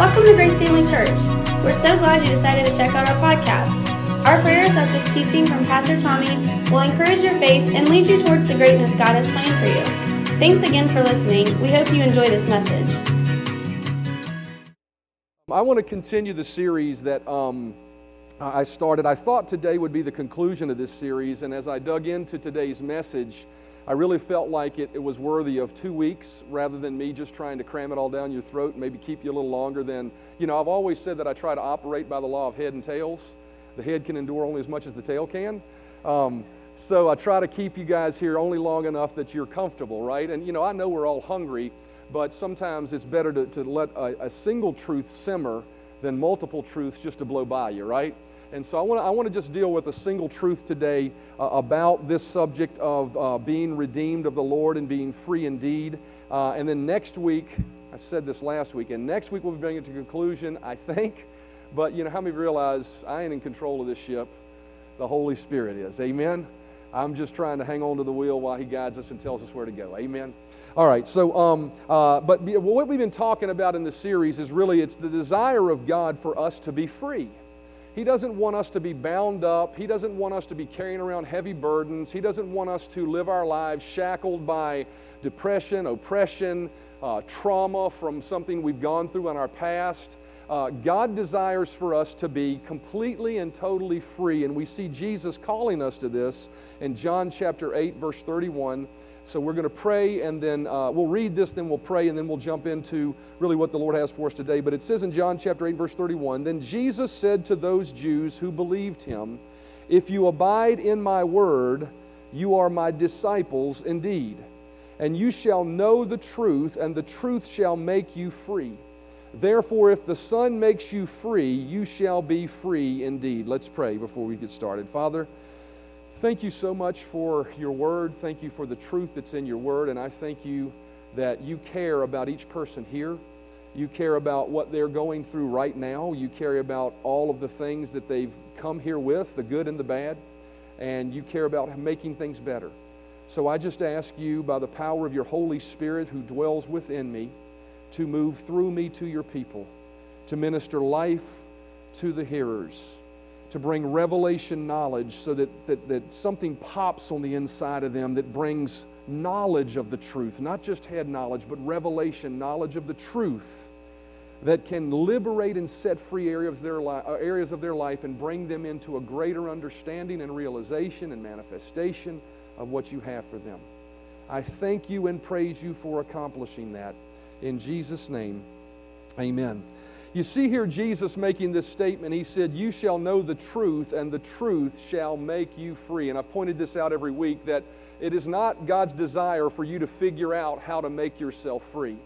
Welcome to Grace Family Church. We're so glad you decided to check out our podcast. Our prayer is that this teaching from Pastor Tommy will encourage your faith and lead you towards the greatness God has planned for you. Thanks again for listening. We hope you enjoy this message. I want to continue the series that um, I started. I thought today would be the conclusion of this series, and as I dug into today's message, I really felt like it, it was worthy of two weeks rather than me just trying to cram it all down your throat and maybe keep you a little longer than, you know, I've always said that I try to operate by the law of head and tails. The head can endure only as much as the tail can. Um, so I try to keep you guys here only long enough that you're comfortable, right? And, you know, I know we're all hungry, but sometimes it's better to, to let a, a single truth simmer than multiple truths just to blow by you, right? And so I want to I just deal with a single truth today uh, about this subject of uh, being redeemed of the Lord and being free indeed. Uh, and then next week, I said this last week, and next week we'll be bringing it to conclusion, I think. But you know, how many realize I ain't in control of this ship? The Holy Spirit is. Amen? I'm just trying to hang on to the wheel while He guides us and tells us where to go. Amen? All right, so, um, uh, but what we've been talking about in the series is really it's the desire of God for us to be free. He doesn't want us to be bound up. He doesn't want us to be carrying around heavy burdens. He doesn't want us to live our lives shackled by depression, oppression, uh, trauma from something we've gone through in our past. Uh, God desires for us to be completely and totally free, and we see Jesus calling us to this in John chapter 8, verse 31. So we're going to pray and then uh, we'll read this, then we'll pray, and then we'll jump into really what the Lord has for us today. But it says in John chapter 8, verse 31 Then Jesus said to those Jews who believed him, If you abide in my word, you are my disciples indeed. And you shall know the truth, and the truth shall make you free. Therefore, if the Son makes you free, you shall be free indeed. Let's pray before we get started. Father, Thank you so much for your word. Thank you for the truth that's in your word. And I thank you that you care about each person here. You care about what they're going through right now. You care about all of the things that they've come here with, the good and the bad. And you care about making things better. So I just ask you, by the power of your Holy Spirit who dwells within me, to move through me to your people, to minister life to the hearers to bring revelation knowledge so that, that, that something pops on the inside of them that brings knowledge of the truth, not just head knowledge, but revelation, knowledge of the truth that can liberate and set free areas of, their li- uh, areas of their life and bring them into a greater understanding and realization and manifestation of what you have for them. I thank you and praise you for accomplishing that. In Jesus' name, amen. You see here Jesus making this statement. He said, You shall know the truth, and the truth shall make you free. And I've pointed this out every week that it is not God's desire for you to figure out how to make yourself free.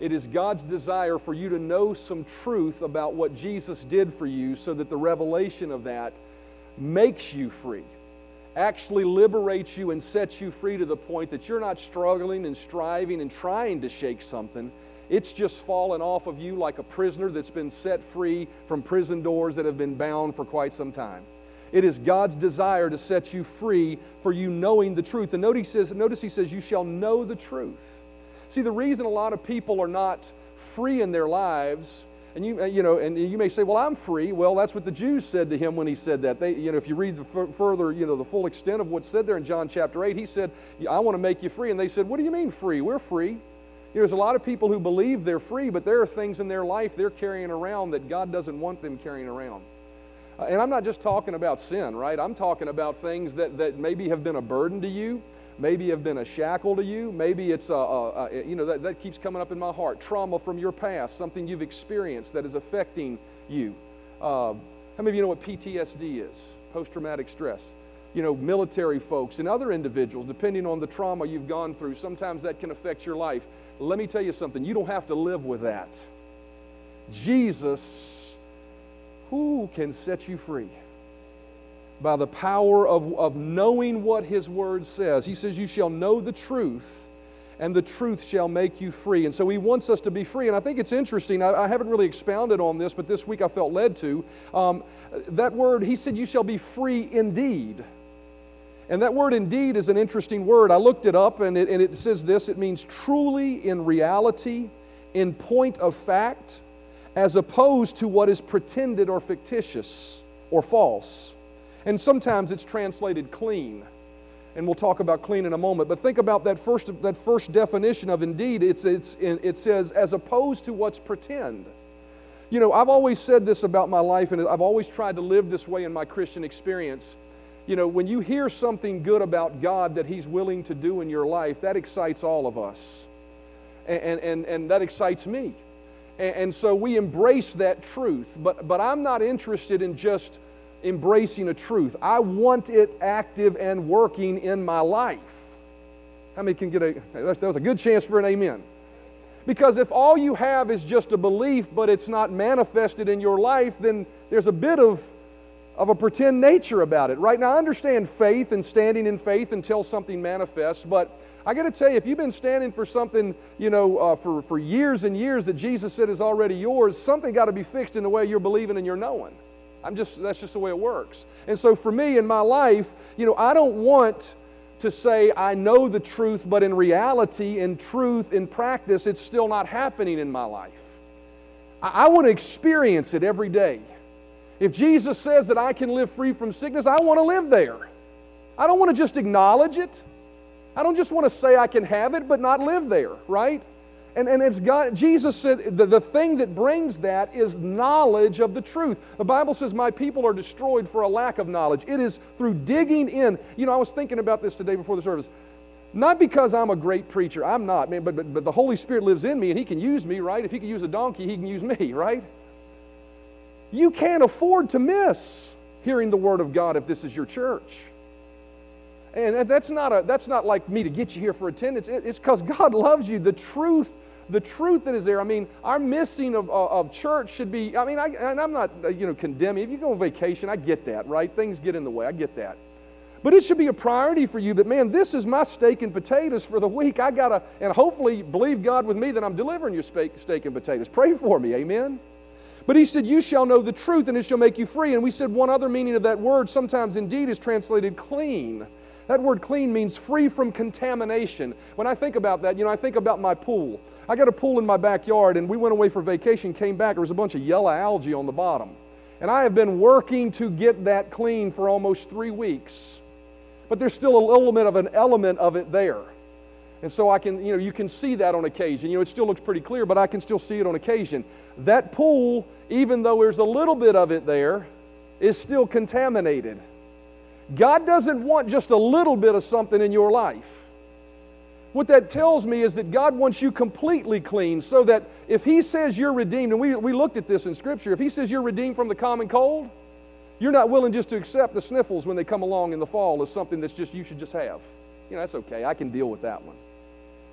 It is God's desire for you to know some truth about what Jesus did for you so that the revelation of that makes you free, actually liberates you and sets you free to the point that you're not struggling and striving and trying to shake something it's just fallen off of you like a prisoner that's been set free from prison doors that have been bound for quite some time. It is God's desire to set you free for you knowing the truth. And notice he says, notice he says, You shall know the truth. See, the reason a lot of people are not free in their lives, and you, you know, and you may say, Well, I'm free. Well, that's what the Jews said to him when he said that. They, you know, if you read the f- further, you know, the full extent of what's said there in John chapter 8, he said, I want to make you free. And they said, What do you mean free? We're free. Know, there's a lot of people who believe they're free, but there are things in their life they're carrying around that God doesn't want them carrying around. Uh, and I'm not just talking about sin, right? I'm talking about things that, that maybe have been a burden to you, maybe have been a shackle to you, maybe it's, a, a, a you know, that, that keeps coming up in my heart. Trauma from your past, something you've experienced that is affecting you. Uh, how many of you know what PTSD is? Post traumatic stress you know, military folks and other individuals, depending on the trauma you've gone through, sometimes that can affect your life. Let me tell you something, you don't have to live with that. Jesus, who can set you free? By the power of, of knowing what His Word says. He says, You shall know the truth, and the truth shall make you free. And so He wants us to be free. And I think it's interesting. I, I haven't really expounded on this, but this week I felt led to. Um, that word, He said, You shall be free indeed. And that word indeed is an interesting word. I looked it up and it, and it says this it means truly in reality, in point of fact, as opposed to what is pretended or fictitious or false. And sometimes it's translated clean. And we'll talk about clean in a moment. But think about that first, that first definition of indeed. It's, it's, it says, as opposed to what's pretend. You know, I've always said this about my life, and I've always tried to live this way in my Christian experience. You know, when you hear something good about God that He's willing to do in your life, that excites all of us. And, and, and that excites me. And, and so we embrace that truth. But, but I'm not interested in just embracing a truth. I want it active and working in my life. How many can get a, that was a good chance for an amen. Because if all you have is just a belief, but it's not manifested in your life, then there's a bit of, of a pretend nature about it. Right now, I understand faith and standing in faith until something manifests, but I got to tell you, if you've been standing for something, you know, uh, for, for years and years that Jesus said is already yours, something got to be fixed in the way you're believing and you're knowing. I'm just, that's just the way it works. And so for me in my life, you know, I don't want to say I know the truth, but in reality, in truth, in practice, it's still not happening in my life. I, I want to experience it every day. If Jesus says that I can live free from sickness, I want to live there. I don't want to just acknowledge it. I don't just want to say I can have it, but not live there, right? And, and it's God, Jesus said the, the thing that brings that is knowledge of the truth. The Bible says, My people are destroyed for a lack of knowledge. It is through digging in. You know, I was thinking about this today before the service. Not because I'm a great preacher, I'm not, man, but, but, but the Holy Spirit lives in me and He can use me, right? If He can use a donkey, He can use me, right? You can't afford to miss hearing the Word of God if this is your church. And that's not, a, that's not like me to get you here for attendance. It's because God loves you. The truth, the truth that is there. I mean, our missing of, of church should be, I mean, I, and I'm not, uh, you know, condemning. If you go on vacation, I get that, right? Things get in the way. I get that. But it should be a priority for you that, man, this is my steak and potatoes for the week. I got to, and hopefully believe God with me that I'm delivering your steak, steak and potatoes. Pray for me, amen? But he said, You shall know the truth, and it shall make you free. And we said one other meaning of that word sometimes indeed is translated clean. That word clean means free from contamination. When I think about that, you know, I think about my pool. I got a pool in my backyard, and we went away for vacation, came back, there was a bunch of yellow algae on the bottom. And I have been working to get that clean for almost three weeks. But there's still a little bit of an element of it there. And so I can, you know, you can see that on occasion. You know, it still looks pretty clear, but I can still see it on occasion. That pool, even though there's a little bit of it there, is still contaminated. God doesn't want just a little bit of something in your life. What that tells me is that God wants you completely clean so that if He says you're redeemed, and we, we looked at this in Scripture, if He says you're redeemed from the common cold, you're not willing just to accept the sniffles when they come along in the fall as something that's just you should just have. You know, that's okay. I can deal with that one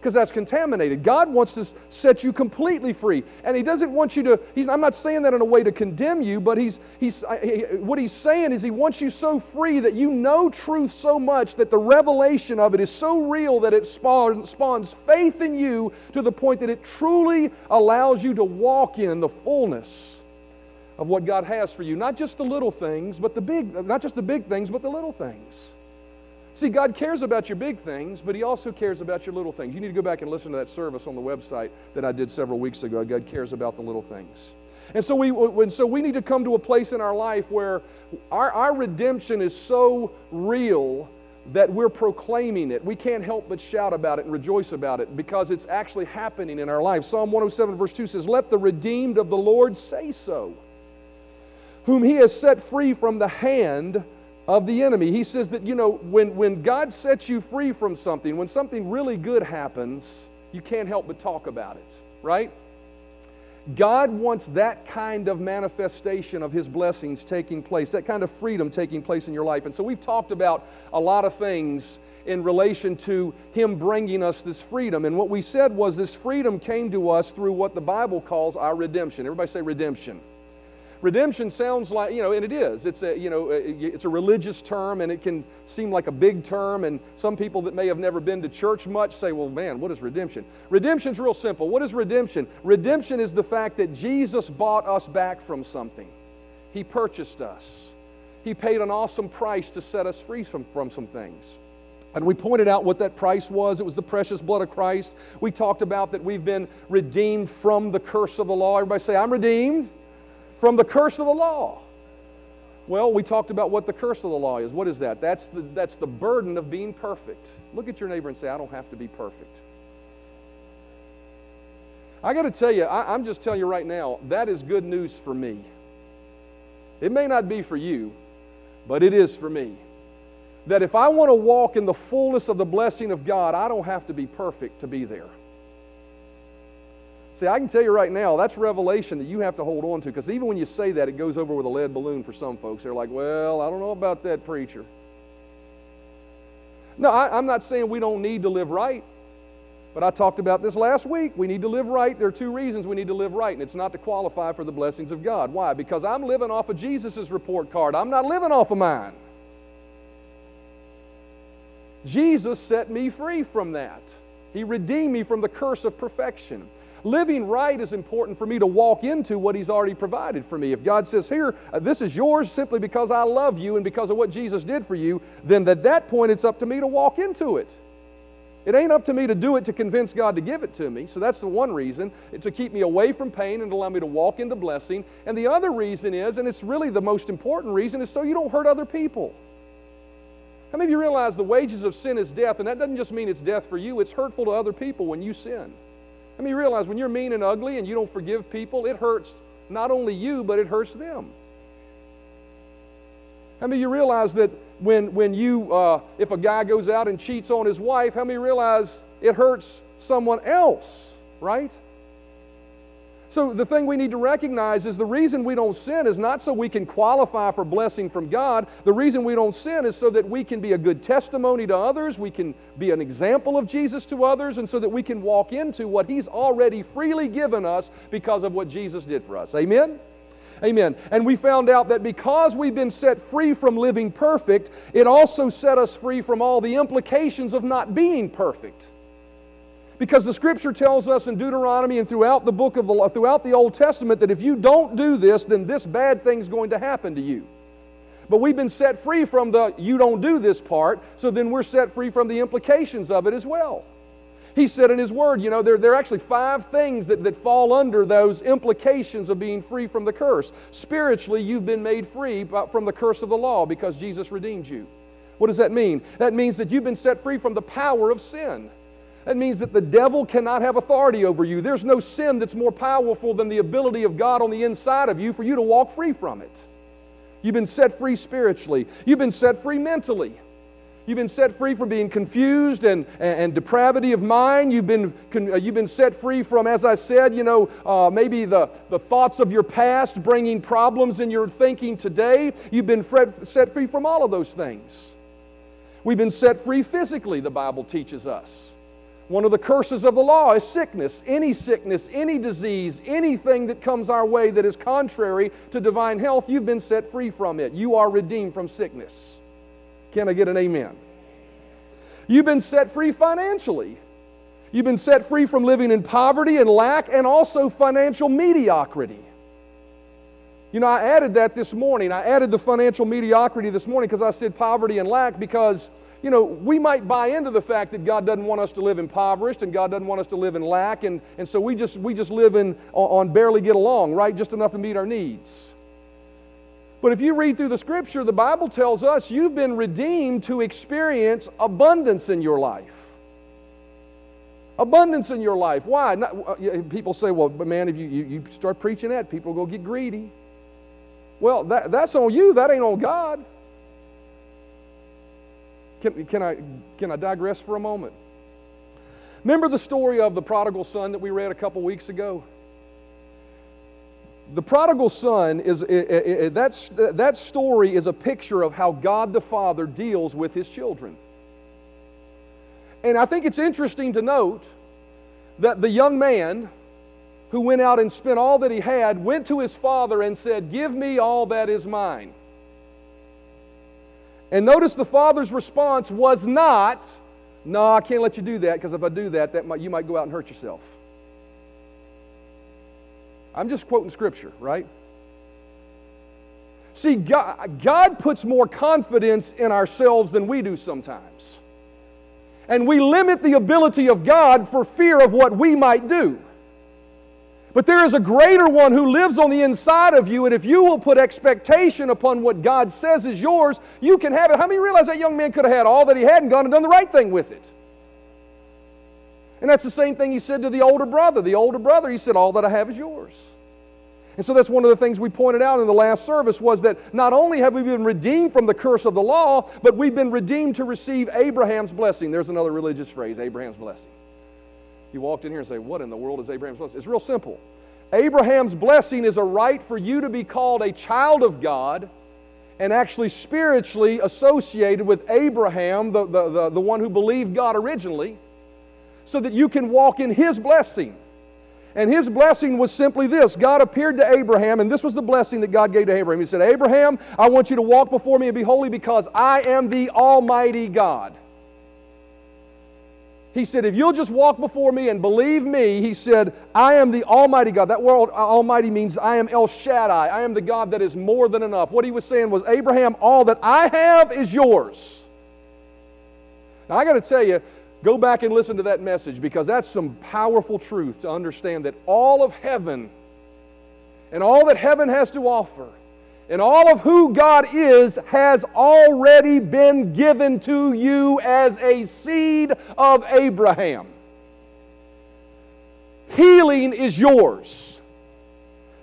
because that's contaminated. God wants to set you completely free. And He doesn't want you to, he's, I'm not saying that in a way to condemn you, but he's, he's, what He's saying is He wants you so free that you know truth so much that the revelation of it is so real that it spawns, spawns faith in you to the point that it truly allows you to walk in the fullness of what God has for you. Not just the little things, but the big, not just the big things, but the little things. See, God cares about your big things, but He also cares about your little things. You need to go back and listen to that service on the website that I did several weeks ago. God cares about the little things. And so we, and so we need to come to a place in our life where our, our redemption is so real that we're proclaiming it. We can't help but shout about it and rejoice about it because it's actually happening in our life. Psalm 107, verse 2 says, Let the redeemed of the Lord say so, whom he has set free from the hand of the enemy. He says that, you know, when, when God sets you free from something, when something really good happens, you can't help but talk about it, right? God wants that kind of manifestation of His blessings taking place, that kind of freedom taking place in your life. And so we've talked about a lot of things in relation to Him bringing us this freedom. And what we said was this freedom came to us through what the Bible calls our redemption. Everybody say redemption. Redemption sounds like, you know, and it is. It's a, you know, it's a religious term and it can seem like a big term. And some people that may have never been to church much say, well, man, what is redemption? Redemption's real simple. What is redemption? Redemption is the fact that Jesus bought us back from something, He purchased us, He paid an awesome price to set us free from, from some things. And we pointed out what that price was. It was the precious blood of Christ. We talked about that we've been redeemed from the curse of the law. Everybody say, I'm redeemed from the curse of the law. Well, we talked about what the curse of the law is. What is that? That's the, that's the burden of being perfect. Look at your neighbor and say, I don't have to be perfect. I got to tell you, I, I'm just telling you right now, that is good news for me. It may not be for you, but it is for me that if I want to walk in the fullness of the blessing of God, I don't have to be perfect to be there. See, I can tell you right now, that's revelation that you have to hold on to because even when you say that, it goes over with a lead balloon for some folks. They're like, well, I don't know about that preacher. No, I, am not saying we don't need to live right, but I talked about this last week. We need to live right. There are two reasons we need to live right, and it's not to qualify for the blessings of God. Why? Because I'm living off of Jesus' report card, I'm not living off of mine. Jesus set me free from that. He redeemed me from the curse of perfection. Living right is important for me to walk into what He's already provided for me. If God says, Here, uh, this is yours simply because I love you and because of what Jesus did for you, then at that point it's up to me to walk into it. It ain't up to me to do it to convince God to give it to me. So that's the one reason, to keep me away from pain and allow me to walk into blessing. And the other reason is, and it's really the most important reason, is so you don't hurt other people. How many of you realize the wages of sin is death? And that doesn't just mean it's death for you, it's hurtful to other people when you sin. How many realize when you're mean and ugly and you don't forgive people, it hurts not only you, but it hurts them? How many you realize that when, when you, uh, if a guy goes out and cheats on his wife, how many realize it hurts someone else, right? So, the thing we need to recognize is the reason we don't sin is not so we can qualify for blessing from God. The reason we don't sin is so that we can be a good testimony to others, we can be an example of Jesus to others, and so that we can walk into what He's already freely given us because of what Jesus did for us. Amen? Amen. And we found out that because we've been set free from living perfect, it also set us free from all the implications of not being perfect. Because the scripture tells us in Deuteronomy and throughout the book of the throughout the Old Testament that if you don't do this, then this bad thing's going to happen to you. But we've been set free from the you don't do this part, so then we're set free from the implications of it as well. He said in his word, you know, there, there are actually five things that, that fall under those implications of being free from the curse. Spiritually, you've been made free from the curse of the law because Jesus redeemed you. What does that mean? That means that you've been set free from the power of sin. That means that the devil cannot have authority over you. There's no sin that's more powerful than the ability of God on the inside of you for you to walk free from it. You've been set free spiritually, you've been set free mentally. You've been set free from being confused and, and, and depravity of mind. You've been, uh, you've been set free from, as I said, you know, uh, maybe the, the thoughts of your past bringing problems in your thinking today. You've been set free from all of those things. We've been set free physically, the Bible teaches us. One of the curses of the law is sickness. Any sickness, any disease, anything that comes our way that is contrary to divine health, you've been set free from it. You are redeemed from sickness. Can I get an amen? You've been set free financially. You've been set free from living in poverty and lack and also financial mediocrity. You know, I added that this morning. I added the financial mediocrity this morning because I said poverty and lack because you know, we might buy into the fact that God doesn't want us to live impoverished and God doesn't want us to live in lack, and, and so we just, we just live in, on, barely get along, right? Just enough to meet our needs. But if you read through the scripture, the Bible tells us you've been redeemed to experience abundance in your life. Abundance in your life. Why? Not, uh, people say, well, but man, if you, you, you start preaching that, people will go get greedy. Well, that, that's on you, that ain't on God. Can, can, I, can I digress for a moment? Remember the story of the prodigal son that we read a couple weeks ago? The prodigal son is that story is a picture of how God the Father deals with his children. And I think it's interesting to note that the young man who went out and spent all that he had went to his father and said, Give me all that is mine. And notice the father's response was not, No, I can't let you do that because if I do that, that might, you might go out and hurt yourself. I'm just quoting scripture, right? See, God, God puts more confidence in ourselves than we do sometimes. And we limit the ability of God for fear of what we might do. But there is a greater one who lives on the inside of you, and if you will put expectation upon what God says is yours, you can have it. How many realize that young man could have had all that he had and gone and done the right thing with it? And that's the same thing he said to the older brother. The older brother, he said, All that I have is yours. And so that's one of the things we pointed out in the last service was that not only have we been redeemed from the curse of the law, but we've been redeemed to receive Abraham's blessing. There's another religious phrase, Abraham's blessing. You walked in here and say, What in the world is Abraham's blessing? It's real simple. Abraham's blessing is a right for you to be called a child of God and actually spiritually associated with Abraham, the, the, the, the one who believed God originally so that you can walk in His blessing. And his blessing was simply this God appeared to Abraham, and this was the blessing that God gave to Abraham. He said, Abraham, I want you to walk before me and be holy because I am the Almighty God. He said, If you'll just walk before me and believe me, he said, I am the Almighty God. That word uh, Almighty means I am El Shaddai. I am the God that is more than enough. What he was saying was, Abraham, all that I have is yours. Now, I got to tell you, Go back and listen to that message because that's some powerful truth to understand that all of heaven and all that heaven has to offer and all of who God is has already been given to you as a seed of Abraham. Healing is yours.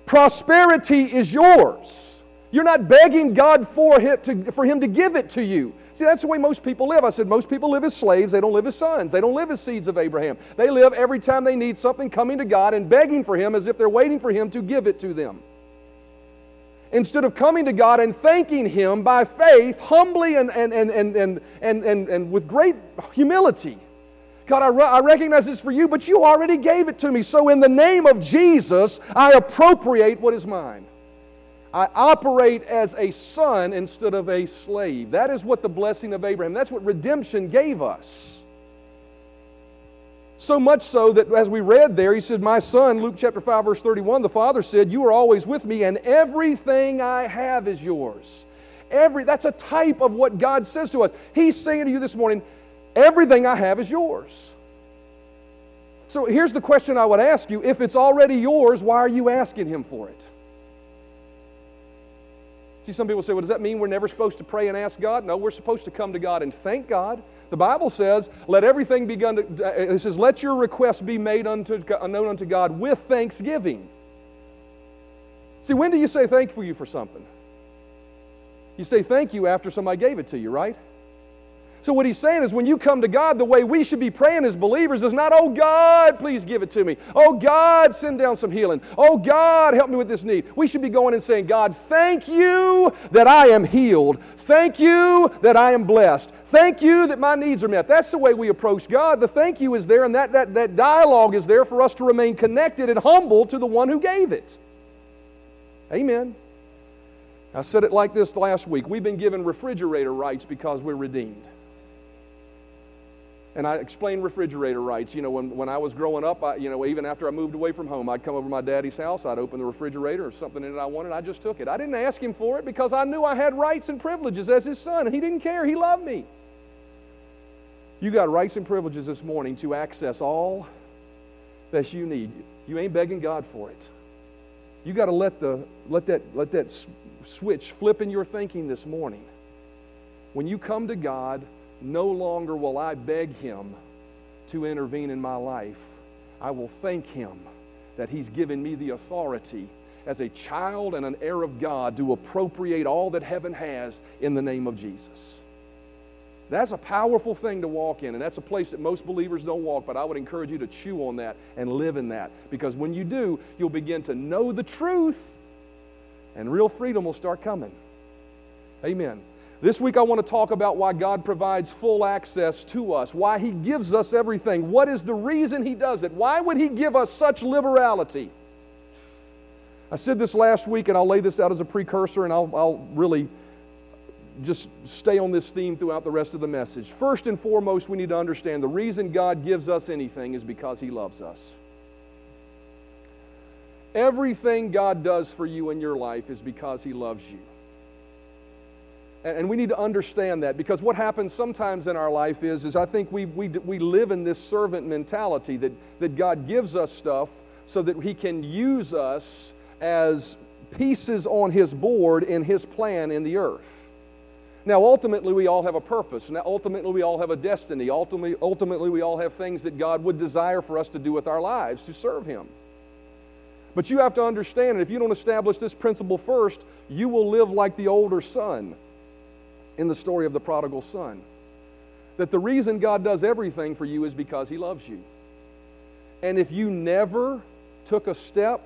Prosperity is yours. You're not begging God for, to, for Him to give it to you. See, that's the way most people live. I said most people live as slaves, they don't live as sons. They don't live as seeds of Abraham. They live every time they need something coming to God and begging for Him as if they're waiting for Him to give it to them. Instead of coming to God and thanking Him by faith, humbly and, and, and, and, and, and, and, and with great humility. God, I, re- I recognize this for you, but you already gave it to me. So, in the name of Jesus, I appropriate what is mine. I operate as a son instead of a slave. That is what the blessing of Abraham, that's what redemption gave us. So much so that as we read there, he said, My son, Luke chapter 5, verse 31, the father said, You are always with me, and everything I have is yours. Every, that's a type of what God says to us. He's saying to you this morning, Everything I have is yours. So here's the question I would ask you if it's already yours, why are you asking Him for it? See, some people say, well, does that mean we're never supposed to pray and ask God? No, we're supposed to come to God and thank God. The Bible says, let everything be done, it says, let your request be made unto, known unto God with thanksgiving. See, when do you say thank you for something? You say thank you after somebody gave it to you, right? So, what he's saying is when you come to God, the way we should be praying as believers is not, oh God, please give it to me. Oh God, send down some healing. Oh God, help me with this need. We should be going and saying, God, thank you that I am healed. Thank you that I am blessed. Thank you that my needs are met. That's the way we approach God. The thank you is there, and that, that, that dialogue is there for us to remain connected and humble to the one who gave it. Amen. I said it like this last week. We've been given refrigerator rights because we're redeemed. And I explained refrigerator rights. You know, when, when I was growing up, I, you know, even after I moved away from home, I'd come over to my daddy's house, I'd open the refrigerator, or something in it I wanted, I just took it. I didn't ask him for it because I knew I had rights and privileges as his son, and he didn't care. He loved me. You got rights and privileges this morning to access all that you need. You ain't begging God for it. You got to let, the, let, that, let that switch flip in your thinking this morning. When you come to God, no longer will I beg Him to intervene in my life. I will thank Him that He's given me the authority as a child and an heir of God to appropriate all that heaven has in the name of Jesus. That's a powerful thing to walk in, and that's a place that most believers don't walk, but I would encourage you to chew on that and live in that because when you do, you'll begin to know the truth and real freedom will start coming. Amen. This week, I want to talk about why God provides full access to us, why He gives us everything. What is the reason He does it? Why would He give us such liberality? I said this last week, and I'll lay this out as a precursor, and I'll, I'll really just stay on this theme throughout the rest of the message. First and foremost, we need to understand the reason God gives us anything is because He loves us. Everything God does for you in your life is because He loves you. And we need to understand that because what happens sometimes in our life is, is I think we, we, we live in this servant mentality that, that God gives us stuff so that He can use us as pieces on His board in His plan in the earth. Now, ultimately, we all have a purpose. Now, ultimately, we all have a destiny. Ultimately, ultimately, we all have things that God would desire for us to do with our lives to serve Him. But you have to understand, and if you don't establish this principle first, you will live like the older son in the story of the prodigal son. That the reason God does everything for you is because He loves you. And if you never took a step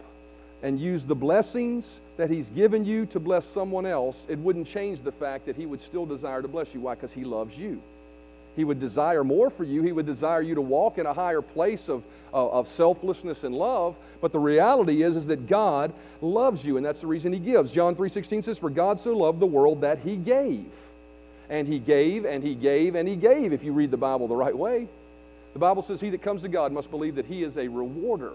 and used the blessings that He's given you to bless someone else, it wouldn't change the fact that He would still desire to bless you. Why? Because He loves you. He would desire more for you. He would desire you to walk in a higher place of, of, of selflessness and love. But the reality is, is that God loves you, and that's the reason He gives. John 3.16 says, For God so loved the world that He gave and he gave and he gave and he gave if you read the Bible the right way. The Bible says, He that comes to God must believe that He is a rewarder.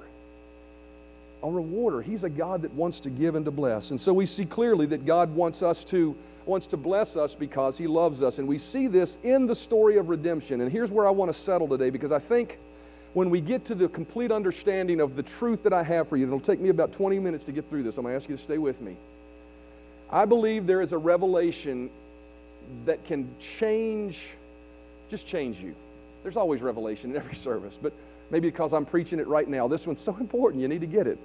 A rewarder. He's a God that wants to give and to bless. And so we see clearly that God wants us to wants to bless us because he loves us. And we see this in the story of redemption. And here's where I want to settle today because I think when we get to the complete understanding of the truth that I have for you, it'll take me about 20 minutes to get through this. I'm going to ask you to stay with me. I believe there is a revelation that can change, just change you. There's always revelation in every service, but maybe because I'm preaching it right now, this one's so important, you need to get it.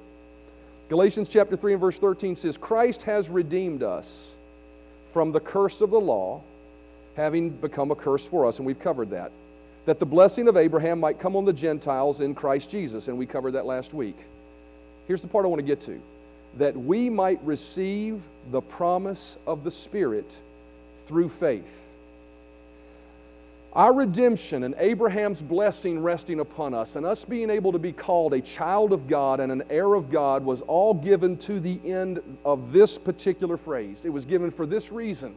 Galatians chapter 3 and verse 13 says, Christ has redeemed us from the curse of the law, having become a curse for us, and we've covered that. That the blessing of Abraham might come on the Gentiles in Christ Jesus, and we covered that last week. Here's the part I want to get to that we might receive the promise of the Spirit through faith. Our redemption and Abraham's blessing resting upon us, and us being able to be called a child of God and an heir of God, was all given to the end of this particular phrase. It was given for this reason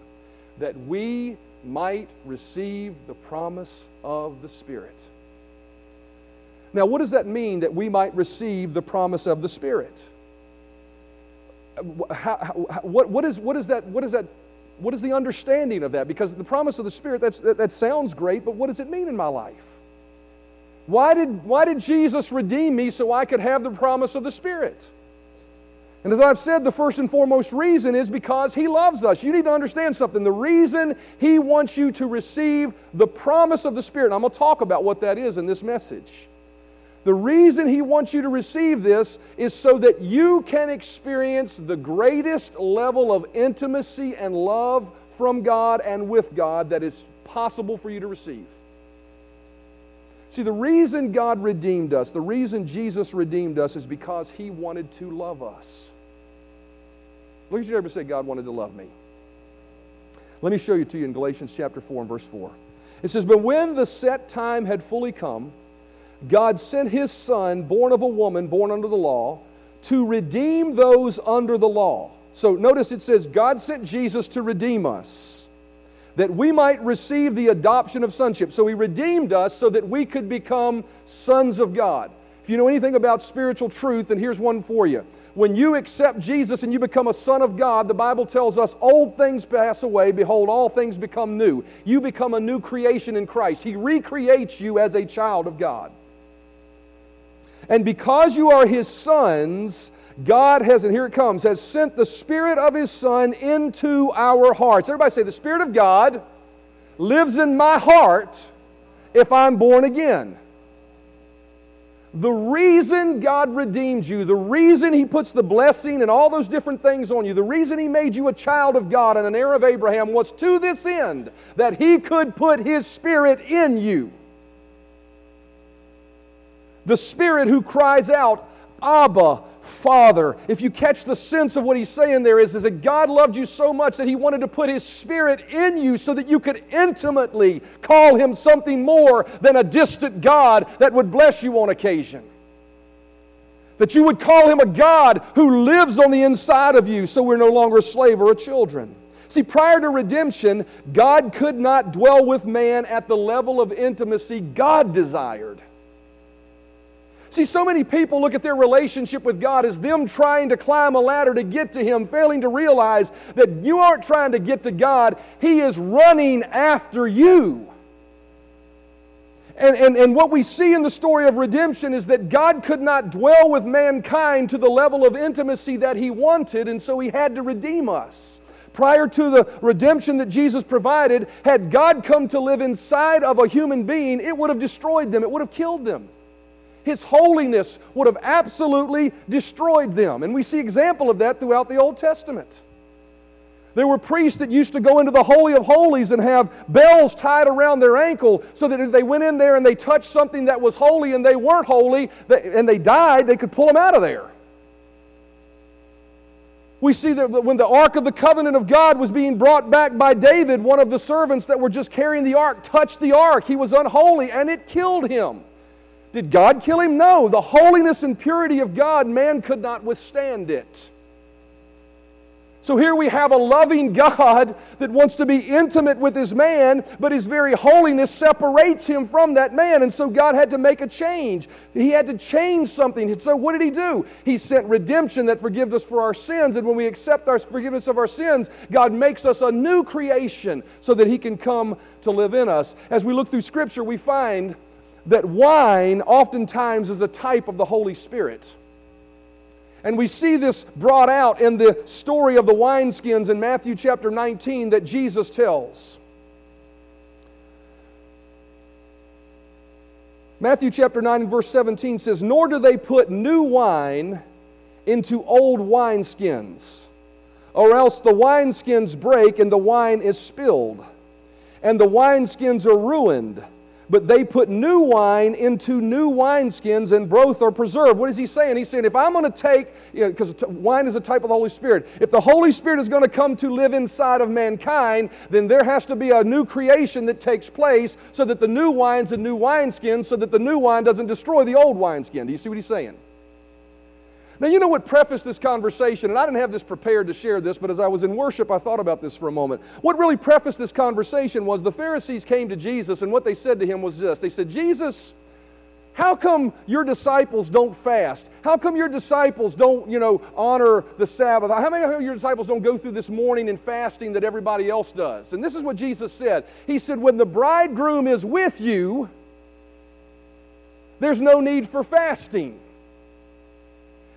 that we might receive the promise of the Spirit. Now, what does that mean that we might receive the promise of the Spirit? How, how, what, what, is, what, is that, what is that what is the understanding of that? Because the promise of the Spirit, that, that sounds great, but what does it mean in my life? Why did, why did Jesus redeem me so I could have the promise of the Spirit? And as I've said, the first and foremost reason is because He loves us. You need to understand something. The reason He wants you to receive the promise of the Spirit, I'm going to talk about what that is in this message. The reason He wants you to receive this is so that you can experience the greatest level of intimacy and love from God and with God that is possible for you to receive. See, the reason God redeemed us, the reason Jesus redeemed us, is because He wanted to love us. Look at your neighbor and say, God wanted to love me. Let me show you to you in Galatians chapter 4 and verse 4. It says, But when the set time had fully come, God sent his son, born of a woman, born under the law, to redeem those under the law. So notice it says, God sent Jesus to redeem us, that we might receive the adoption of sonship. So he redeemed us so that we could become sons of God. If you know anything about spiritual truth, then here's one for you. When you accept Jesus and you become a son of God, the Bible tells us old things pass away, behold, all things become new. You become a new creation in Christ. He recreates you as a child of God. And because you are his sons, God has, and here it comes, has sent the Spirit of his Son into our hearts. Everybody say, The Spirit of God lives in my heart if I'm born again. The reason God redeemed you, the reason He puts the blessing and all those different things on you, the reason He made you a child of God and an heir of Abraham was to this end that He could put His Spirit in you. The Spirit who cries out, Abba, Father. If you catch the sense of what he's saying there is, is that God loved you so much that he wanted to put his spirit in you so that you could intimately call him something more than a distant God that would bless you on occasion. That you would call him a God who lives on the inside of you so we're no longer a slave or a children. See, prior to redemption, God could not dwell with man at the level of intimacy God desired. See, so many people look at their relationship with God as them trying to climb a ladder to get to Him, failing to realize that you aren't trying to get to God, He is running after you. And, and, and what we see in the story of redemption is that God could not dwell with mankind to the level of intimacy that He wanted, and so He had to redeem us. Prior to the redemption that Jesus provided, had God come to live inside of a human being, it would have destroyed them, it would have killed them. His holiness would have absolutely destroyed them. And we see example of that throughout the Old Testament. There were priests that used to go into the Holy of Holies and have bells tied around their ankle so that if they went in there and they touched something that was holy and they weren't holy and they died, they could pull them out of there. We see that when the Ark of the Covenant of God was being brought back by David, one of the servants that were just carrying the Ark touched the Ark. He was unholy and it killed him. Did God kill him? No. The holiness and purity of God, man could not withstand it. So here we have a loving God that wants to be intimate with his man, but his very holiness separates him from that man. And so God had to make a change. He had to change something. So what did he do? He sent redemption that forgives us for our sins. And when we accept our forgiveness of our sins, God makes us a new creation so that he can come to live in us. As we look through Scripture, we find that wine oftentimes is a type of the Holy Spirit. And we see this brought out in the story of the wineskins in Matthew chapter 19 that Jesus tells. Matthew chapter 9 and verse 17 says, Nor do they put new wine into old wineskins, or else the wineskins break and the wine is spilled, and the wineskins are ruined but they put new wine into new wineskins and both are preserved. What is he saying? He's saying, if I'm going to take, because you know, wine is a type of the Holy Spirit, if the Holy Spirit is going to come to live inside of mankind, then there has to be a new creation that takes place so that the new wine's a new wineskin, so that the new wine doesn't destroy the old wineskin. Do you see what he's saying? Now, you know what prefaced this conversation, and I didn't have this prepared to share this, but as I was in worship, I thought about this for a moment. What really prefaced this conversation was the Pharisees came to Jesus, and what they said to him was this They said, Jesus, how come your disciples don't fast? How come your disciples don't, you know, honor the Sabbath? How many of your disciples don't go through this mourning and fasting that everybody else does? And this is what Jesus said. He said, When the bridegroom is with you, there's no need for fasting.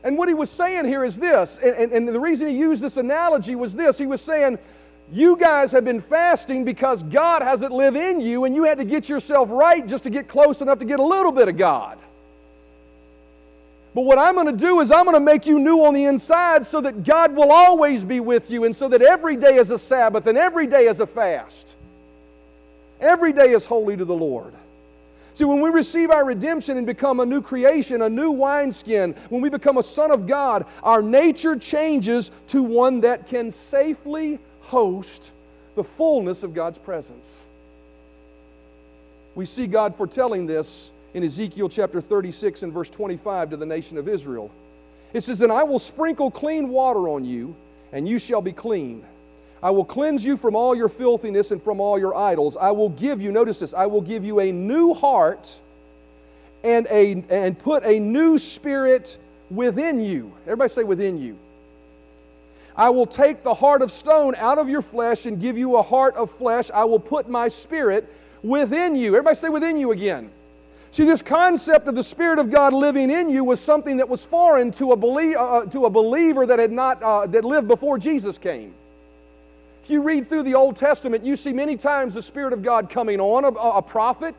And what he was saying here is this, and, and, and, the reason he used this analogy was this. He was saying, You guys have been fasting because God hasn't lived in you, and you had to get yourself right just to get close enough to get a little bit of God. But what I'm going to do is I'm going to make you new on the inside so that God will always be with you, and so that every day is a Sabbath and every day is a fast. Every day is holy to the Lord. See, when we receive our redemption and become a new creation, a new wineskin, when we become a son of God, our nature changes to one that can safely host the fullness of God's presence. We see God foretelling this in Ezekiel chapter 36 and verse 25 to the nation of Israel. It says, And I will sprinkle clean water on you, and you shall be clean. I will cleanse you from all your filthiness and from all your idols. I will give you, notice this, I will give you a new heart and, a, and put a new spirit within you. Everybody say within you. I will take the heart of stone out of your flesh and give you a heart of flesh. I will put my spirit within you. Everybody say within you again. See, this concept of the Spirit of God living in you was something that was foreign to a, belie- uh, to a believer that had not uh, that lived before Jesus came. You read through the Old Testament, you see many times the Spirit of God coming on a, a prophet.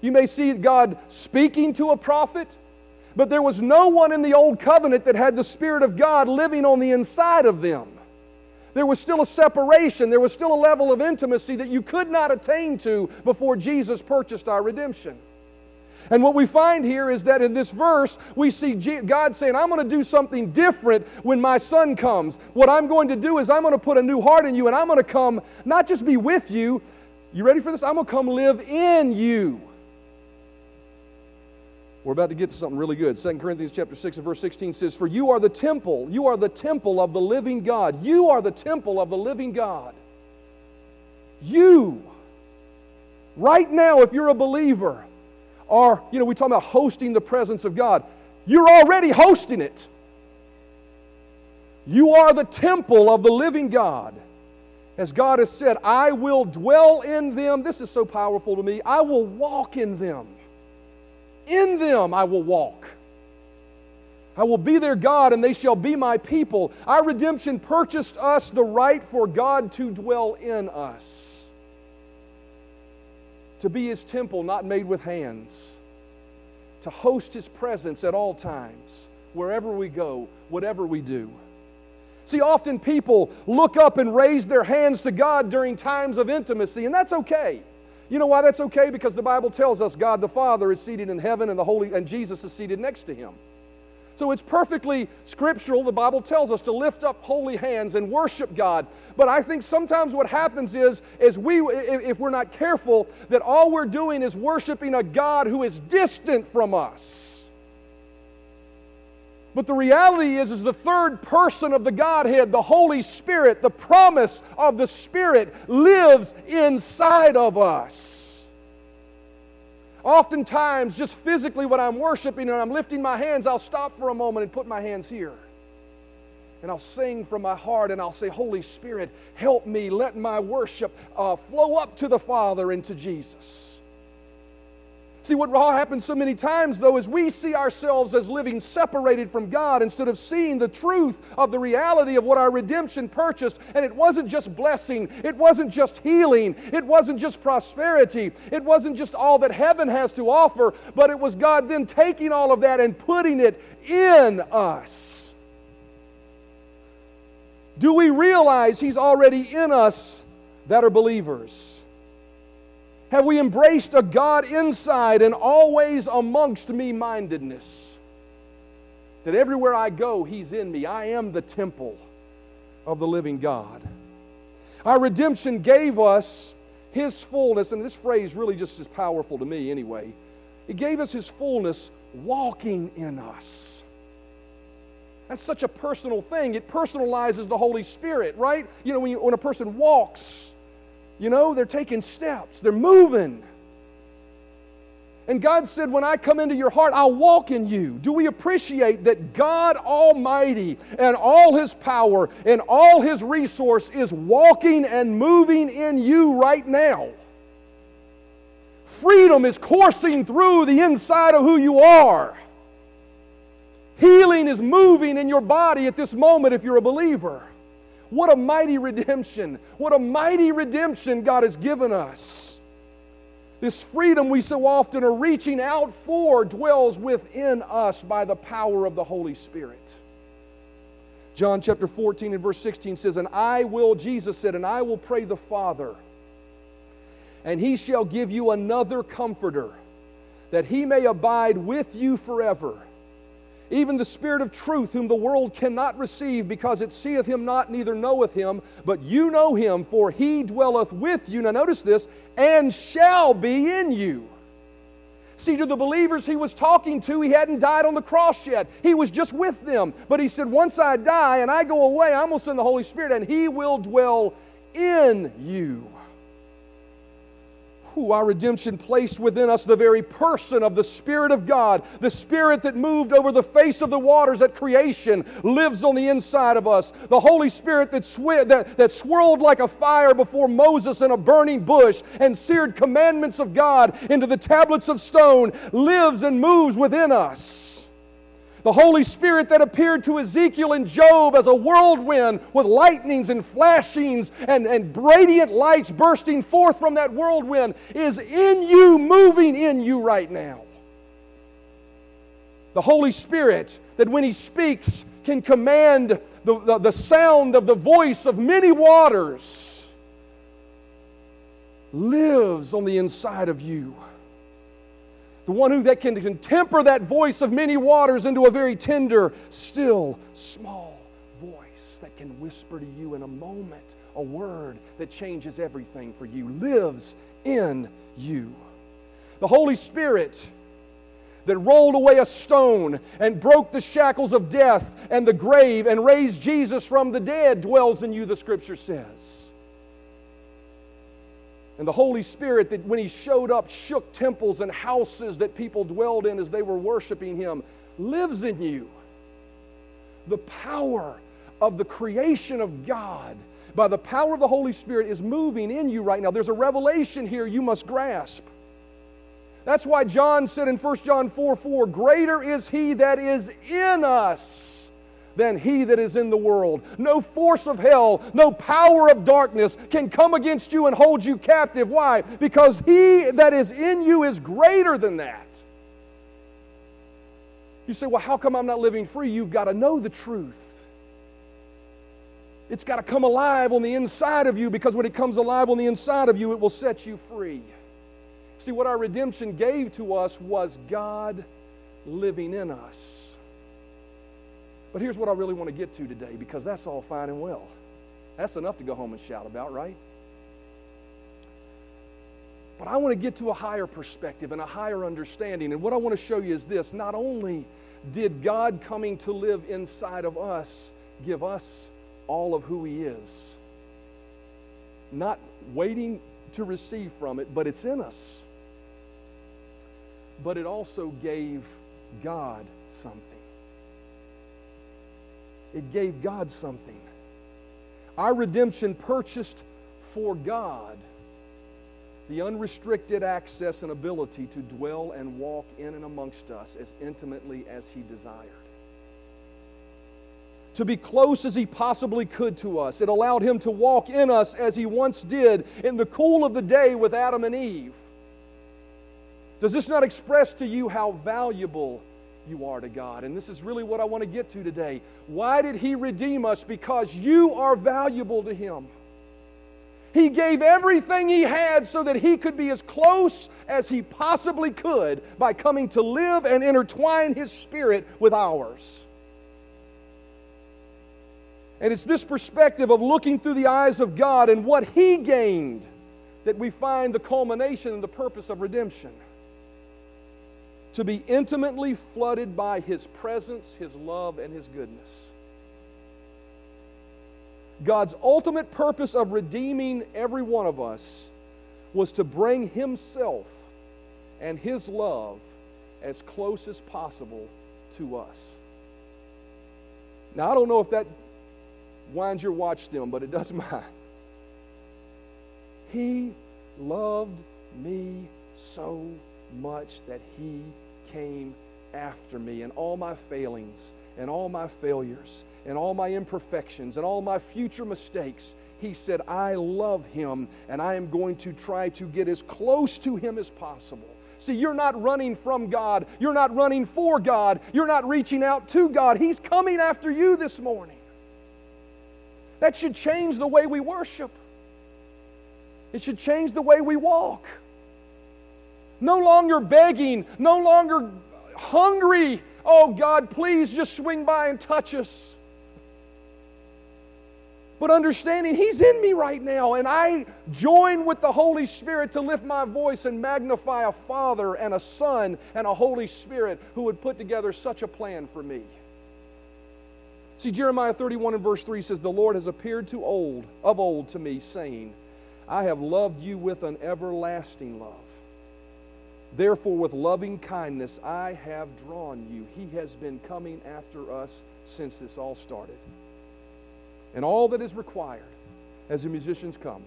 You may see God speaking to a prophet. But there was no one in the Old Covenant that had the Spirit of God living on the inside of them. There was still a separation, there was still a level of intimacy that you could not attain to before Jesus purchased our redemption. And what we find here is that in this verse, we see God saying, I'm going to do something different when my son comes. What I'm going to do is I'm going to put a new heart in you, and I'm going to come not just be with you. You ready for this? I'm going to come live in you. We're about to get to something really good. 2 Corinthians chapter 6 and verse 16 says, For you are the temple, you are the temple of the living God. You are the temple of the living God. You, right now, if you're a believer, are, you know, we talk about hosting the presence of God. You're already hosting it. You are the temple of the living God. As God has said, I will dwell in them. This is so powerful to me. I will walk in them. In them I will walk. I will be their God, and they shall be my people. Our redemption purchased us the right for God to dwell in us, to be his temple, not made with hands, to host his presence at all times, wherever we go, whatever we do. See, often people look up and raise their hands to God during times of intimacy, and that's okay. You know why that's okay? Because the Bible tells us God the Father is seated in heaven and the Holy and Jesus is seated next to him. So it's perfectly scriptural. The Bible tells us to lift up holy hands and worship God. But I think sometimes what happens is, is we, if we're not careful, that all we're doing is worshiping a God who is distant from us. But the reality is, is the third person of the Godhead, the Holy Spirit, the promise of the Spirit lives inside of us. Oftentimes, just physically, when I'm worshiping and I'm lifting my hands, I'll stop for a moment and put my hands here. And I'll sing from my heart and I'll say, Holy Spirit, help me. Let my worship uh, flow up to the Father and to Jesus. See, what happens so many times, though, is we see ourselves as living separated from God instead of seeing the truth of the reality of what our redemption purchased. And it wasn't just blessing, it wasn't just healing, it wasn't just prosperity, it wasn't just all that heaven has to offer, but it was God then taking all of that and putting it in us. Do we realize He's already in us that are believers? Have we embraced a God inside and always amongst me mindedness? That everywhere I go, He's in me. I am the temple of the living God. Our redemption gave us His fullness, and this phrase really just is powerful to me anyway. It gave us His fullness walking in us. That's such a personal thing. It personalizes the Holy Spirit, right? You know, when, you, when a person walks, you know, they're taking steps, they're moving. And God said, When I come into your heart, I'll walk in you. Do we appreciate that God Almighty and all His power and all His resource is walking and moving in you right now? Freedom is coursing through the inside of who you are. Healing is moving in your body at this moment if you're a believer. What a mighty redemption. What a mighty redemption God has given us. This freedom we so often are reaching out for dwells within us by the power of the Holy Spirit. John chapter 14 and verse 16 says, And I will, Jesus said, and I will pray the Father, and he shall give you another comforter, that he may abide with you forever even the Spirit of truth, whom the world cannot receive, because it seeth him not, neither knoweth him, but you know him, for he dwelleth with you. Now, notice this, and shall be in you. See, to the believers he was talking to, he hadn't died on the cross yet. He was just with them. But he said, Once I die and I go away, I'm going to send the Holy Spirit, and he will dwell in you our redemption placed within us the very person of the Spirit of God. The Spirit that moved over the face of the waters at creation lives on the inside of us. The Holy Spirit that, sw- that, that swirled like a fire before Moses in a burning bush and seared commandments of God into the tablets of stone lives and moves within us. The Holy Spirit that appeared to Ezekiel and Job as a whirlwind with lightnings and flashings and, and radiant lights bursting forth from that whirlwind is in you, moving in you right now. The Holy Spirit that when He speaks can command the, the, the sound of the voice of many waters lives on the inside of you the one who that can, temper that voice of many waters into a very tender, still, small voice that can whisper to you in a moment a word that changes everything for you, lives in you. The Holy Spirit that rolled away a stone and broke the shackles of death and the grave and raised Jesus from the dead dwells in you, the scripture says. And the Holy Spirit, that when He showed up, shook temples and houses that people dwelled in as they were worshiping Him, lives in you. The power of the creation of God by the power of the Holy Spirit is moving in you right now. There's a revelation here you must grasp. That's why John said in 1 John 4 4, Greater is He that is in us than he that is in the world. No force of hell, no power of darkness can come against you and hold you captive. Why? Because he that is in you is greater than that. You say, well, how come I'm not living free? You've got to know the truth. It's got to come alive on the inside of you because when it comes alive on the inside of you, it will set you free. See, what our redemption gave to us was God living in us. But here's what I really want to get to today because that's all fine and well. That's enough to go home and shout about, right? But I want to get to a higher perspective and a higher understanding. And what I want to show you is this not only did God coming to live inside of us give us all of who He is, not waiting to receive from it, but it's in us. But it also gave God something it gave God something. Our redemption purchased for God the unrestricted access and ability to dwell and walk in and amongst us as intimately as He desired. To be close as He possibly could to us. It allowed Him to walk in us as He once did in the cool of the day with Adam and Eve. Does this not express to you how valuable you are to God. And this is really what I want to get to today. Why did He redeem us? Because you are valuable to Him. He gave everything He had so that He could be as close as He possibly could by coming to live and intertwine His Spirit with ours. And it's this perspective of looking through the eyes of God and what He gained that we find the culmination and the purpose of redemption to be intimately flooded by His presence, His love, and His goodness. God's ultimate purpose of redeeming every one of us was to bring Himself and His love as close as possible to us. Now, I don't know if that winds your watch still, but it does mine. He loved me so much that He came after me and all my failings and all my failures and all my imperfections and all my future mistakes. He said, I love him and I am going to try to get as close to him as possible. See, you're not running from God. You're not running for God. You're not reaching out to God. He's coming after you this morning. That should change the way we worship, it should change the way we walk. No longer begging, no longer hungry. Oh God, please just swing by and touch us. But understanding He's in me right now, and I join with the Holy Spirit to lift my voice and magnify a Father and a Son and a Holy Spirit who would put together such a plan for me. See, Jeremiah 31 and verse 3 says, The Lord has appeared to old, of old to me, saying, I have loved you with an everlasting love. Therefore, with loving kindness, I have drawn you. He has been coming after us since this all started. And all that is required as the musicians come,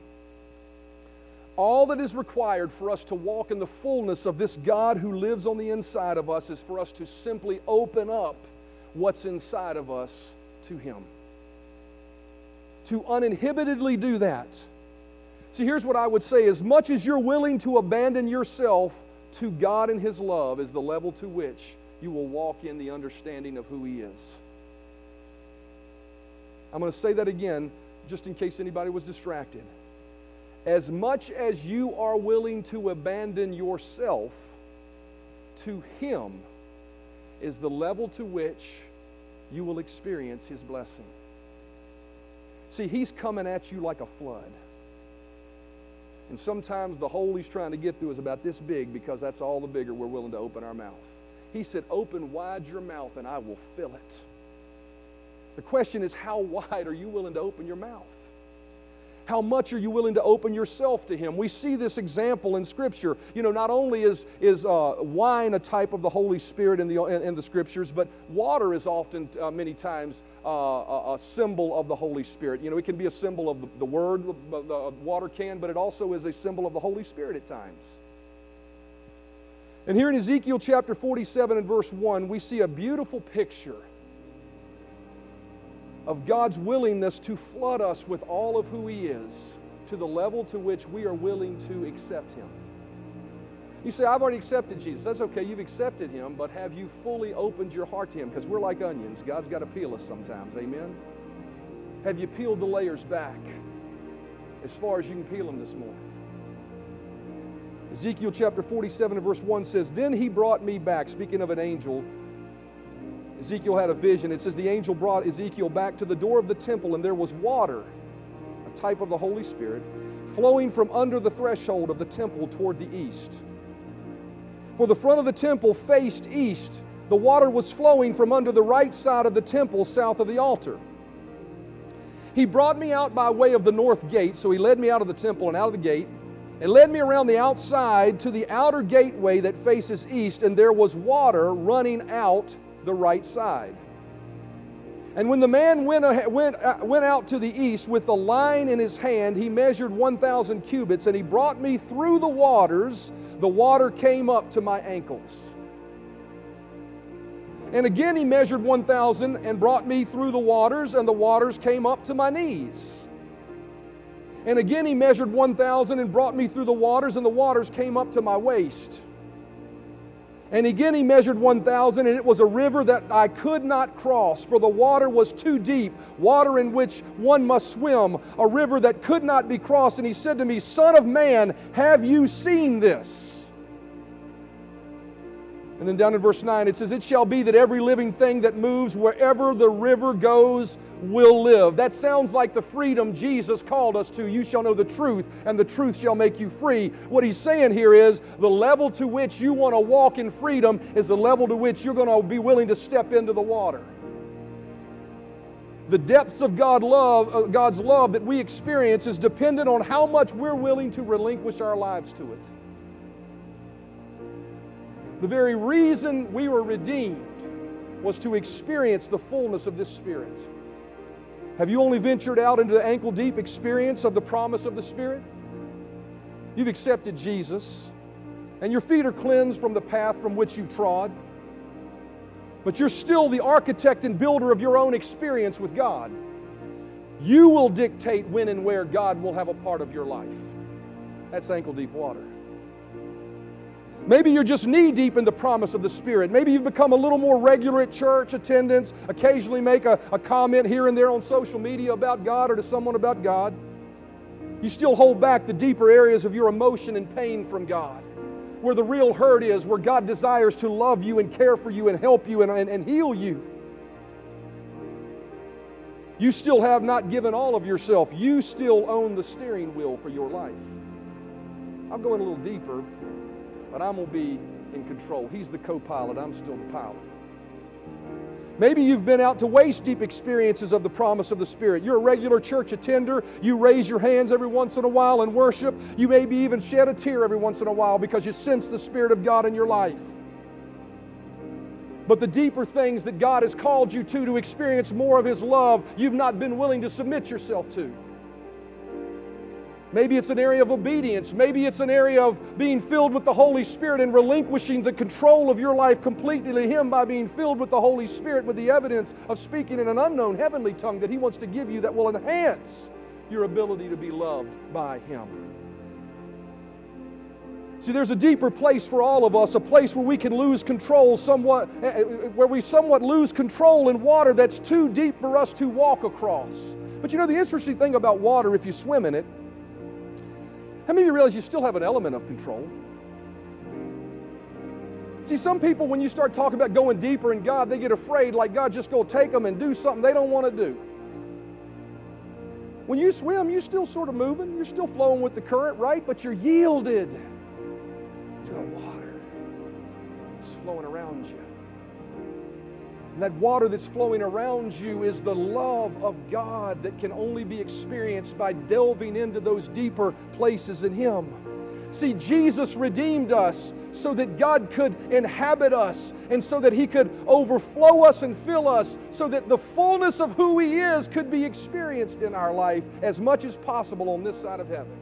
all that is required for us to walk in the fullness of this God who lives on the inside of us is for us to simply open up what's inside of us to Him. To uninhibitedly do that. See, here's what I would say as much as you're willing to abandon yourself to God and His love is the level to which you will walk in the understanding of who He is. I'm going to say that again just in case anybody was distracted. As much as you are willing to abandon yourself to Him is the level to which you will experience His blessing. See, He's coming at you like a flood. And sometimes the hole he's trying to get through is about this big because that's all the bigger we're willing to open our mouth. He said, Open wide your mouth and I will fill it. The question is, how wide are you willing to open your mouth? How much are you willing to open yourself to Him? We see this example in Scripture. You know, not only is, is uh, wine a type of the Holy Spirit in the, in, in the Scriptures, but water is often, uh, many times, uh, a, a, symbol of the Holy Spirit. You know, it can be a symbol of the, the Word, the, the water can, but it also is a symbol of the Holy Spirit at times. And here in Ezekiel chapter 47 and verse 1, we see a beautiful picture of God's willingness to flood us with all of who He is to the level to which we are willing to accept Him. You say, I've already accepted Jesus. That's okay, you've accepted Him, but have you fully opened your heart to Him? Because we're like onions. God's got to peel us sometimes. Amen? Have you peeled the layers back as far as you can peel them this morning? Ezekiel chapter 47 and verse 1 says, Then he brought me back, speaking of an angel, Ezekiel had a vision. It says the angel brought Ezekiel back to the door of the temple, and there was water, a type of the Holy Spirit, flowing from under the threshold of the temple toward the east. For the front of the temple faced east. The water was flowing from under the right side of the temple, south of the altar. He brought me out by way of the north gate, so he led me out of the temple and out of the gate, and led me around the outside to the outer gateway that faces east, and there was water running out the right side. And when the man went, went, uh, went out to the east with the line in his hand, he measured 1,000 cubits, and he brought me through the waters. The water came up to my ankles. And again he measured 1,000 and brought me through the waters, and the waters came up to my knees. And again he measured 1,000 and brought me through the waters, and the waters came up to my waist. And again he measured 1,000, and it was a river that I could not cross, for the water was too deep, water in which one must swim, a river that could not be crossed. And he said to me, Son of man, have you seen this? And then down in verse 9 it says, It shall be that every living thing that moves wherever the river goes will live. That sounds like the freedom Jesus called us to. You shall know the truth, and the truth shall make you free. What he's saying here is the level to which you want to walk in freedom is the level to which you're going to be willing to step into the water. The depths of God love, uh, God's love that we experience is dependent on how much we're willing to relinquish our lives to it. The very reason we were redeemed was to experience the fullness of this Spirit. Have you only ventured out into the ankle deep experience of the promise of the Spirit? You've accepted Jesus, and your feet are cleansed from the path from which you've trod. But you're still the architect and builder of your own experience with God. You will dictate when and where God will have a part of your life. That's ankle deep water. Maybe you're just knee deep in the promise of the Spirit. Maybe you've become a little more regular at church attendance, occasionally make a, a comment here and there on social media about God or to someone about God. You still hold back the deeper areas of your emotion and pain from God, where the real hurt is, where God desires to love you and care for you and help you and, and, and heal you. You still have not given all of yourself. You still own the steering wheel for your life. I'm going a little deeper but I'm going to be in control. He's the co pilot, I'm still the pilot. Maybe you've been out to waist deep experiences of the promise of the Spirit. You're a regular church attender. You raise your hands every once in a while and worship. You maybe even shed a tear every once in a while because you sense the Spirit of God in your life. But the deeper things that God has called you to, to experience more of His love, you've not been willing to submit yourself to. Maybe it's an area of obedience. Maybe it's an area of being filled with the Holy Spirit and relinquishing the control of your life completely to Him by being filled with the Holy Spirit with the evidence of speaking in an unknown heavenly tongue that He wants to give you that will enhance your ability to be loved by Him. See, there's a deeper place for all of us, a place where we can lose control somewhat, eh, eh, where we somewhat lose control in water that's too deep for us to walk across. But you know, the interesting thing about water, if you swim in it, how many of you realize you still have an element of control? See, some people, when you start talking about going deeper in God, they get afraid like God just go take them and do something they don't want to do. When you swim, you're still sort of moving, you're still flowing with the current, right? But you're yielded to the water. It's flowing around you. And that water that's flowing around you is the love of God that can only be experienced by delving into those deeper places in Him. See, Jesus redeemed us so that God could inhabit us and so that He could overflow us and fill us, so that the fullness of who He is could be experienced in our life as much as possible on this side of heaven.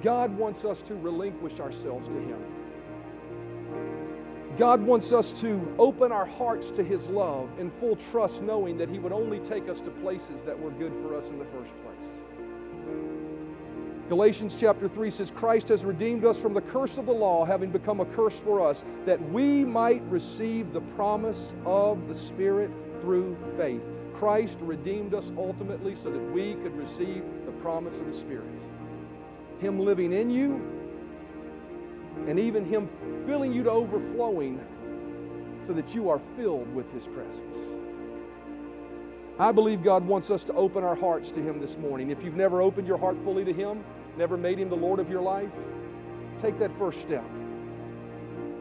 God wants us to relinquish ourselves to Him. God wants us to open our hearts to His love in full trust, knowing that He would only take us to places that were good for us in the first place. Galatians chapter 3 says, Christ has redeemed us from the curse of the law, having become a curse for us, that we might receive the promise of the Spirit through faith. Christ redeemed us ultimately so that we could receive the promise of the Spirit. Him living in you, and even Him filling you to overflowing so that you are filled with His presence. I believe God wants us to open our hearts to Him this morning. If you've never opened your heart fully to Him, never made Him the Lord of your life, take that first step.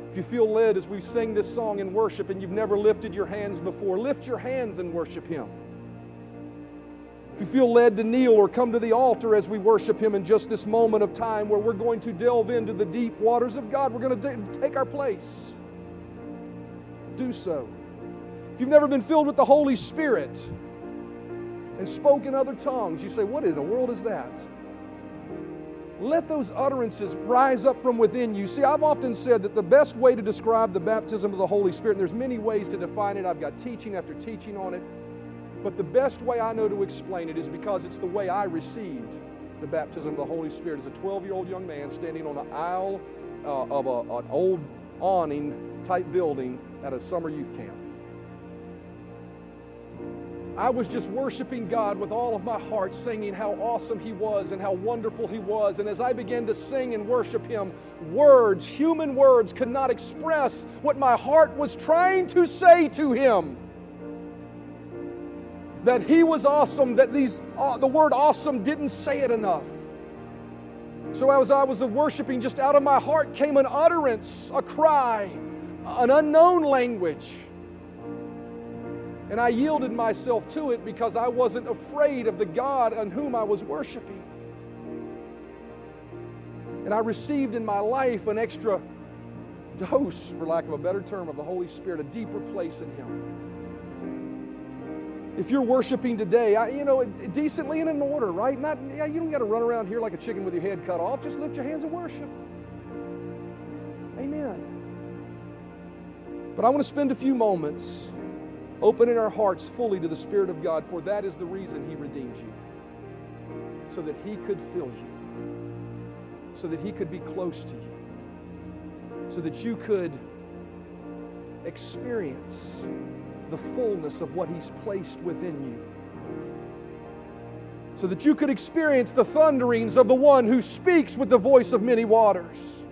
If you feel led as we sing this song in worship and you've never lifted your hands before, lift your hands and worship Him. If you feel led to kneel or come to the altar as we worship Him in just this moment of time where we're going to delve into the deep waters of God, we're going to take our place. Do so. If you've never been filled with the Holy Spirit and spoke in other tongues, you say, What in the world is that? Let those utterances rise up from within you. See, I've often said that the best way to describe the baptism of the Holy Spirit, and there's many ways to define it, I've got teaching after teaching on it, but the best way I know to explain it is because it's the way I received the baptism of the Holy Spirit as a 12 year old young man standing on an aisle uh, of a, an old awning type building at a summer youth camp. I was just worshiping God with all of my heart, singing how awesome He was and how wonderful He was. And as I began to sing and worship Him, words, human words, could not express what my heart was trying to say to Him that he was awesome, that these, uh, the word awesome didn't say it enough. So as I was worshiping, just out of my heart came an utterance, a cry, an unknown language. And I yielded myself to it because I wasn't afraid of the God on whom I was worshiping. And I received in my life an extra dose, for lack of a better term, of the Holy Spirit, a deeper place in Him if you're worshiping today, I, you know, decently and in order, right? Not, yeah, you don't got to run around here like a chicken with your head cut off. Just lift your hands and worship. Amen. But I want to spend a few moments opening our hearts fully to the Spirit of God, for that is the reason He redeemed you. So that He could fill you, so that He could be close to you, so that you could experience the fullness of what He's placed within you. So that you could experience the thunderings of the one who speaks with the voice of many waters.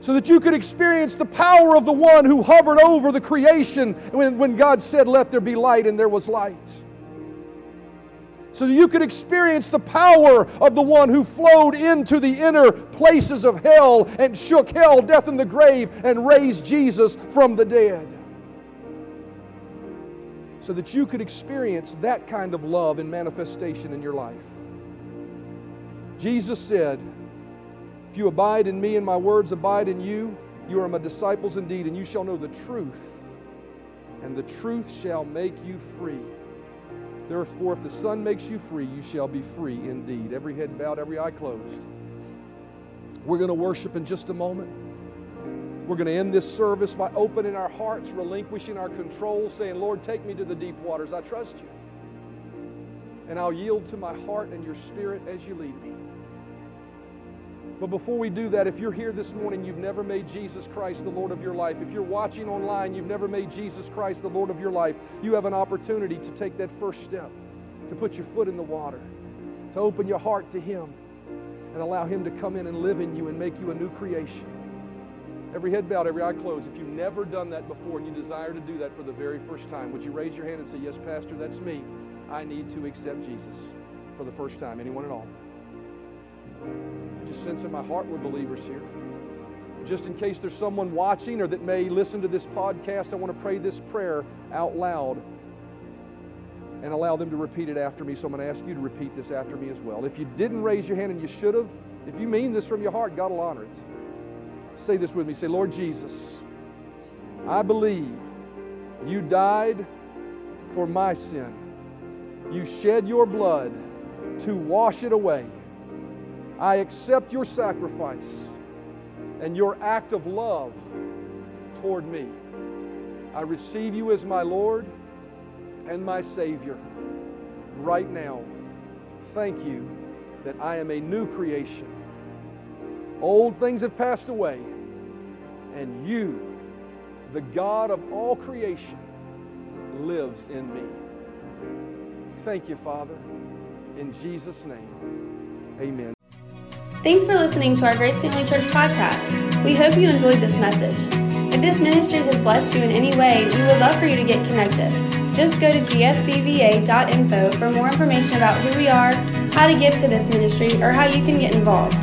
So that you could experience the power of the one who hovered over the creation when, when God said, Let there be light, and there was light so that you could experience the power of the one who flowed into the inner places of hell and shook hell, death, and the grave and raised Jesus from the dead so that you could experience that kind of love and manifestation in your life. Jesus said, If you abide in me and my words abide in you, you are my disciples indeed, and you shall know the truth, and the truth shall make you free. Therefore, if the Son makes you free, you shall be free indeed. Every head bowed, every eye closed. We're going to worship in just a moment. We're going to end this service by opening our hearts, relinquishing our control, saying, Lord, take me to the deep waters. I trust you. And I'll yield to my heart and your spirit as you lead me. But before we do that, if you're here this morning, you've never made Jesus Christ the Lord of your life. If you're watching online, you've never made Jesus Christ the Lord of your life, you have an opportunity to take that first step, to put your foot in the water, to open your heart to Him, and allow Him to come in and live in you and make you a new creation. Every head bowed, every eye closed. If you've never done that before and you desire to do that for the very first time, would you raise your hand and say, Yes, Pastor, that's me. I need to accept Jesus for the first time. Anyone at all? Just sense in my heart we're believers here. just in case there's someone watching or that may listen to this podcast, I want to pray this prayer out loud and allow them to repeat it after me. So I'm going to ask you to repeat this after me as well. If you didn't raise your hand and you should have, if you mean this from your heart, God will honor it. Say this with me. Say, Lord Jesus, I believe you died for my sin. You shed your blood to wash it away. I accept your sacrifice and your act of love toward me. I receive you as my Lord and my Savior right now. Thank you that I am a new creation. Old things have passed away, and you, the God of all creation, lives in me. Thank you, Father. In Jesus' name, amen. Thanks for listening to our Grace Family Church podcast. We hope you enjoyed this message. If this ministry has blessed you in any way, we would love for you to get connected. Just go to gfcva.info for more information about who we are, how to give to this ministry, or how you can get involved.